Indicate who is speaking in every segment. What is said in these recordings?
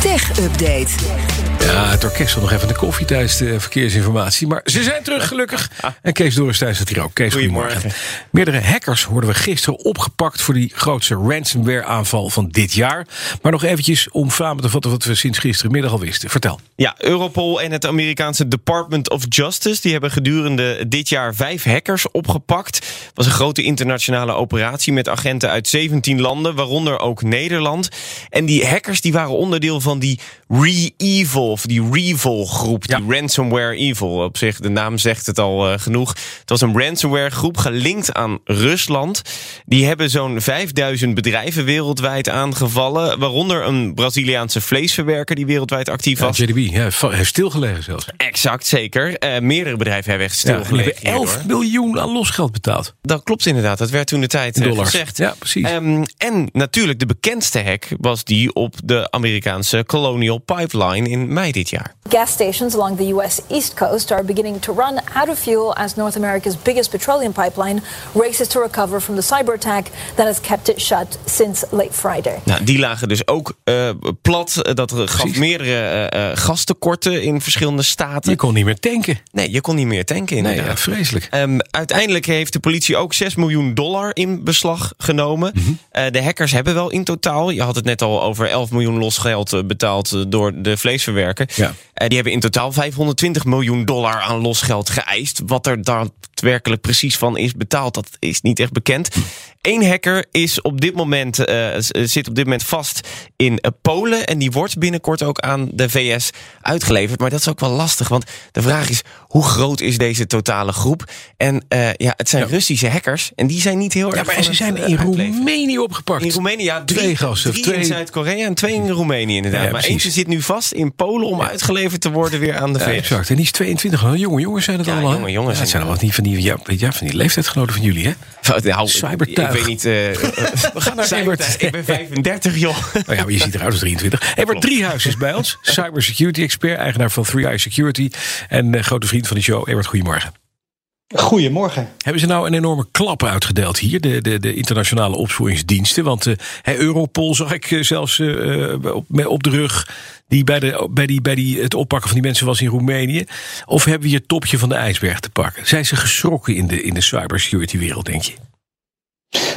Speaker 1: Tech Update.
Speaker 2: Ja, het orkest wil nog even de koffie tijdens de verkeersinformatie. Maar ze zijn terug, gelukkig. En Kees Dorrestein zit hier ook. Kees, goedemorgen. Meerdere hackers hoorden we gisteren opgepakt... voor die grootste ransomware-aanval van dit jaar. Maar nog eventjes om samen te vatten wat we sinds gisterenmiddag al wisten. Vertel.
Speaker 3: Ja, Europol en het Amerikaanse Department of Justice... die hebben gedurende dit jaar vijf hackers opgepakt. Het was een grote internationale operatie... met agenten uit 17 landen, waaronder ook Nederland. En die hackers die waren onderdeel van die Re-Evil... of die Revol groep, die Ransomware Evil. Op zich, de naam zegt het al uh, genoeg. Het was een ransomware groep gelinkt aan Rusland. Die hebben zo'n 5000 bedrijven wereldwijd aangevallen... waaronder een Braziliaanse vleesverwerker die wereldwijd actief was.
Speaker 2: Ja, JDB, ja, heeft stilgelegen zelfs.
Speaker 3: Exact, zeker. Uh, meerdere bedrijven hebben echt stilgelegen.
Speaker 2: Ja, hebben 11 miljoen aan losgeld betaald.
Speaker 3: Dat klopt inderdaad. Dat werd toen de tijd uh,
Speaker 2: Dollars.
Speaker 3: gezegd.
Speaker 2: Ja, precies.
Speaker 3: Um, en natuurlijk de bekendste hack was die op de Amerikaanse Colonial Pipeline in mei dit jaar.
Speaker 4: Gas stations along the U.S. East Coast are beginning to run out of fuel as North America's biggest petroleum pipeline races to recover from the cyber attack that has kept it shut since late Friday.
Speaker 3: Nou, die lagen dus ook uh, plat. Dat gaf meerdere uh, gastekorten in verschillende staten.
Speaker 2: Je kon niet meer tanken.
Speaker 3: Nee, je kon niet meer tanken inderdaad.
Speaker 2: Nee, ja, vreselijk.
Speaker 3: Um, uiteindelijk heeft de politie ook 6 miljoen dollar in beslag genomen. Mm -hmm. uh, de hackers hebben wel in totaal, je had het net al over 11 miljoen losgeld betaald door de vleesverwerker.
Speaker 2: Ja.
Speaker 3: Uh, die hebben in totaal 520 miljoen dollar aan losgeld geëist. Wat er daadwerkelijk precies van is betaald, dat is niet echt bekend. Eén hacker is op dit moment, uh, zit op dit moment vast in Polen. En die wordt binnenkort ook aan de VS uitgeleverd. Maar dat is ook wel lastig. Want de vraag is, hoe groot is deze totale groep? En uh, ja, het zijn ja. Russische hackers. En die zijn niet heel
Speaker 2: ja,
Speaker 3: erg
Speaker 2: maar ze zijn in Roemenië opgepakt.
Speaker 3: In Roemenië, ja. Drie,
Speaker 2: twee gasten.
Speaker 3: Drie
Speaker 2: twee
Speaker 3: in Zuid-Korea en twee in Roemenië inderdaad.
Speaker 2: Ja,
Speaker 3: maar eentje zit nu vast in Polen om uitgeleverd te worden weer aan de VS.
Speaker 2: exact. En die is 22. Nou, jonge jongens zijn het
Speaker 3: ja,
Speaker 2: allemaal.
Speaker 3: Jonge jongens.
Speaker 2: Ja, het zijn allemaal niet van die, ja, ja, van die leeftijdsgenoten van jullie, hè?
Speaker 3: Nou,
Speaker 2: Cybertuig.
Speaker 3: Ik weet niet. Uh,
Speaker 2: We gaan naar Evert.
Speaker 3: Ik ben 35, joh.
Speaker 2: Oh ja, maar je ziet eruit als 23. Evert Driehuis is bij ons. Cybersecurity expert, eigenaar van 3i Security. En uh, grote vriend van de show. Evert, goedemorgen.
Speaker 5: Goedemorgen.
Speaker 2: Hebben ze nou een enorme klap uitgedeeld hier, de, de, de internationale opsporingsdiensten? Want uh, Europol zag ik uh, zelfs uh, op, op de rug, die bij, de, bij, die, bij die, het oppakken van die mensen was in Roemenië. Of hebben we hier het topje van de ijsberg te pakken? Zijn ze geschrokken in de, in de cybersecurity wereld, denk je?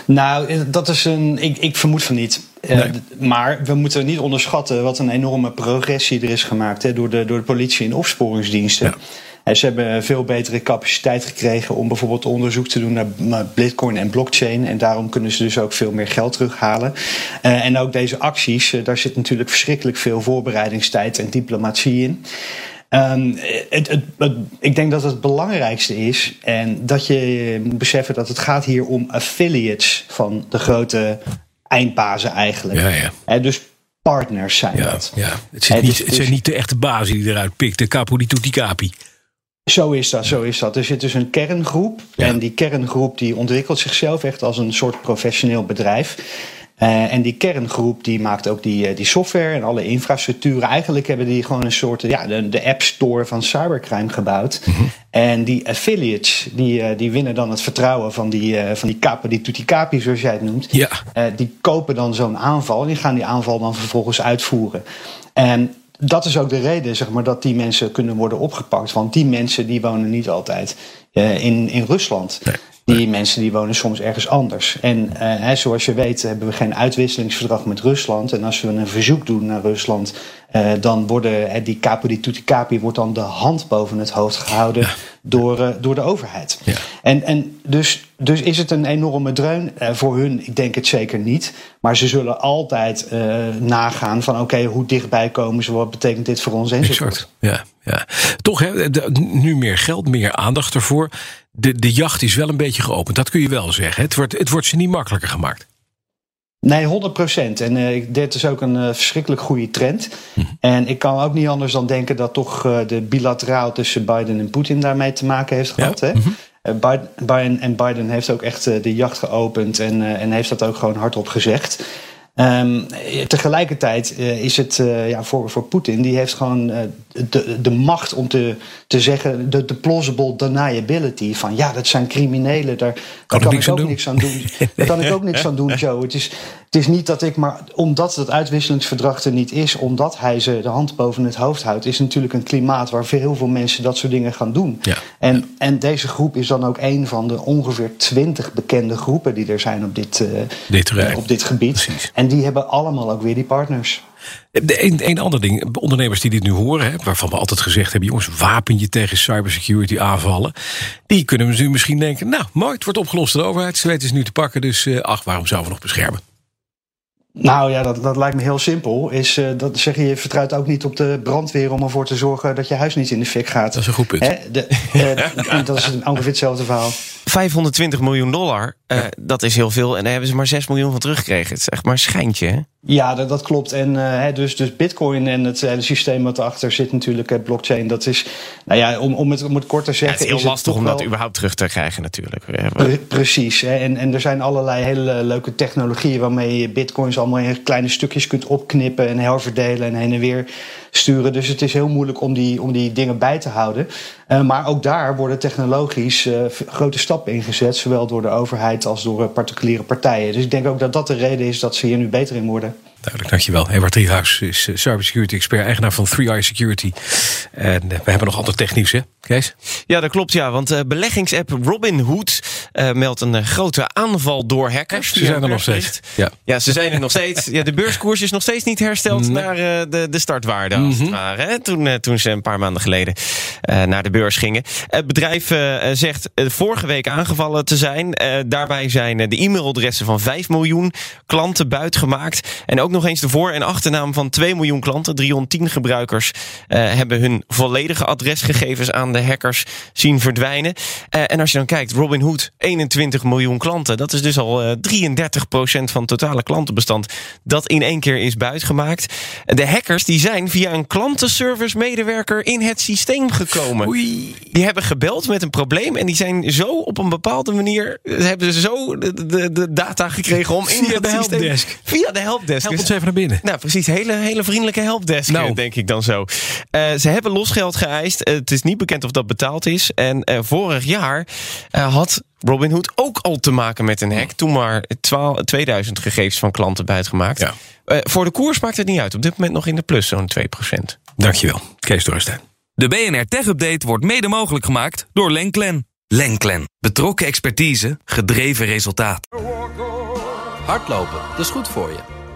Speaker 5: Nou, dat is een. Ik, ik vermoed van niet. Nee. Uh, maar we moeten niet onderschatten wat een enorme progressie er is gemaakt hè, door, de, door de politie en opsporingsdiensten. Ja. En ze hebben veel betere capaciteit gekregen om bijvoorbeeld onderzoek te doen naar Bitcoin en blockchain. En daarom kunnen ze dus ook veel meer geld terughalen. Uh, en ook deze acties, uh, daar zit natuurlijk verschrikkelijk veel voorbereidingstijd en diplomatie in. Um, het, het, het, ik denk dat het belangrijkste is en dat je moet beseffen dat het gaat hier om affiliates van de grote eindbazen eigenlijk.
Speaker 2: Ja, ja.
Speaker 5: He, dus partners zijn
Speaker 2: ja,
Speaker 5: dat.
Speaker 2: Ja. Het, zit niet, het zijn niet de echte bazen die eruit pikt, de capo die toet die capi.
Speaker 5: Zo is dat, zo is dat. Er zit dus een kerngroep. Ja. En die kerngroep die ontwikkelt zichzelf echt als een soort professioneel bedrijf. Uh, en die kerngroep die maakt ook die, die software en alle infrastructuren. Eigenlijk hebben die gewoon een soort ja, de, de app store van cybercrime gebouwd.
Speaker 2: Mhm.
Speaker 5: Mm -hmm. En die affiliates die, die winnen dan het vertrouwen van die, van die kapen, die tutti capi zoals jij het noemt.
Speaker 2: Ja.
Speaker 5: Uh, die kopen dan zo'n aanval en die gaan die aanval dan vervolgens uitvoeren. En dat is ook de reden zeg maar, dat die mensen kunnen worden opgepakt. Want die mensen die wonen niet altijd uh, in, in Rusland.
Speaker 2: Nee.
Speaker 5: Die mensen die wonen soms ergens anders. En uh, hè, zoals je weet hebben we geen uitwisselingsverdrag met Rusland. En als we een verzoek doen naar Rusland, uh, dan worden hè, die capo di tutti capi wordt dan de hand boven het hoofd gehouden
Speaker 2: Ja.
Speaker 5: door, uh, door de overheid.
Speaker 2: Ja.
Speaker 5: En, en dus, dus is het een enorme dreun voor hun? Ik denk het zeker niet. Maar ze zullen altijd nagaan van oké, okay, hoe dichtbij komen ze? Wat betekent dit voor ons? Enzovoort.
Speaker 2: Ja, ja. Toch hè, nu meer geld, meer aandacht ervoor. De, de jacht is wel een beetje geopend, dat kun je wel zeggen. Het wordt, het wordt ze niet makkelijker gemaakt.
Speaker 5: Nee, 100 procent. En uh, dit is ook een uh, verschrikkelijk goede trend. Hm. En ik kan ook niet anders dan denken dat toch uh, de bilateraal tussen Biden en Poetin daarmee te maken heeft gehad.
Speaker 2: Ja.
Speaker 5: Hè?
Speaker 2: Mm -hmm.
Speaker 5: Biden, en Biden heeft ook echt de jacht geopend en, en heeft dat ook gewoon hardop gezegd. Um, tegelijkertijd uh, is het uh, ja, voor, voor Poetin, die heeft gewoon uh, de, de macht om te, te zeggen, de, de plausible deniability. Van ja, dat zijn criminelen, daar kan, kan ik ook doen. niks aan doen. Daar kan ik ook niks aan doen, Joe. Het is, het is niet dat ik, maar omdat het uitwisselingsverdrag er niet is, omdat hij ze de hand boven het hoofd houdt, is natuurlijk een klimaat waar heel veel mensen dat soort dingen gaan doen.
Speaker 2: Ja.
Speaker 5: En, en deze groep is dan ook een van de ongeveer twintig bekende groepen die er zijn op dit,
Speaker 2: dit, uh,
Speaker 5: op dit gebied.
Speaker 2: Precies.
Speaker 5: En die hebben allemaal ook weer die partners.
Speaker 2: Een, een ander ding, ondernemers die dit nu horen, hè, waarvan we altijd gezegd hebben: jongens, wapen je tegen cybersecurity aanvallen. Die kunnen nu misschien denken: nou, mooi, het wordt opgelost door de overheid. Ze weten ze nu te pakken, dus uh, ach, waarom zouden we nog beschermen?
Speaker 5: Nou ja, dat, dat lijkt me heel simpel. Is, uh, dat zeg je, je vertrouwt ook niet op de brandweer om ervoor te zorgen dat je huis niet in de fik gaat.
Speaker 2: Dat is een goed punt.
Speaker 5: Hè? De, uh, dat is ongeveer hetzelfde verhaal.
Speaker 3: 520 miljoen dollar, uh, ja. dat is heel veel. En daar hebben ze maar 6 miljoen van teruggekregen. Het is echt maar een schijntje, hè?
Speaker 5: Ja, dat, dat klopt. En uh, dus, dus Bitcoin en het hele systeem wat erachter zit, natuurlijk, het blockchain, dat is, nou ja, om, om, het, om het kort te zeggen.
Speaker 3: Ja, het is heel
Speaker 5: is
Speaker 3: lastig om
Speaker 5: wel...
Speaker 3: dat überhaupt terug te krijgen, natuurlijk.
Speaker 5: Pre precies. Hè? En, en er zijn allerlei hele leuke technologieën waarmee je Bitcoins allemaal in kleine stukjes kunt opknippen en herverdelen en heen en weer sturen. Dus het is heel moeilijk om die, om die dingen bij te houden. Uh, maar ook daar worden technologisch uh, grote stappen ingezet, zowel door de overheid als door uh, particuliere partijen. Dus ik denk ook dat dat de reden is dat ze hier nu beter in worden.
Speaker 2: Duidelijk, dankjewel. Evert Driehuis is cybersecurity expert, eigenaar van 3i Security. En we hebben nog ander technieuws, hè, Kees?
Speaker 3: Ja, dat klopt, ja. Want uh, beleggingsapp Robinhood uh, meldt een uh, grote aanval door hackers.
Speaker 2: Ze zijn er nog steeds.
Speaker 3: Ja. ja, ze zijn er nog steeds. Ja, de beurskoers is nog steeds niet hersteld nee. naar de, de startwaarde, als mm -hmm. het ware. Hè? Toen, toen ze een paar maanden geleden naar de beurs gingen. Het bedrijf zegt vorige week aangevallen te zijn. daarbij zijn de e-mailadressen van 5 miljoen klanten buitgemaakt. En ook nog eens de voor- en achternaam van 2 miljoen klanten. 310 gebruikers hebben hun volledige adresgegevens aan de hackers zien verdwijnen. Uh, en als je dan kijkt, Robinhood, 21 miljoen klanten. Dat is dus al uh, 33% van het totale klantenbestand dat in één keer is buitgemaakt. De hackers die zijn via een klantenservice medewerker in het systeem gekomen.
Speaker 2: Oei.
Speaker 3: Die hebben gebeld met een probleem en die zijn zo op een bepaalde manier hebben ze zo de, de, de data gekregen om in
Speaker 2: via
Speaker 3: het systeem,
Speaker 2: helpdesk.
Speaker 3: Via de helpdesk.
Speaker 2: Help ons even naar binnen.
Speaker 3: Nou, precies. Hele, hele vriendelijke helpdesk,
Speaker 2: nou.
Speaker 3: denk ik dan zo. Uh, ze hebben losgeld geëist. Uh, het is niet bekend of dat betaald is. En uh, vorig jaar had Robinhood ook al te maken met een hack. Toen maar 12, 2000 gegevens van klanten buitgemaakt.
Speaker 2: Ja.
Speaker 3: voor de koers maakt het niet uit. Op dit moment nog in de plus, zo'n 2%.
Speaker 2: Dankjewel, Kees Dorrestein.
Speaker 6: De BNR Tech Update wordt mede mogelijk gemaakt door Lenklen. Lenklen. Betrokken expertise, gedreven resultaat.
Speaker 7: Hardlopen, dat is goed voor je.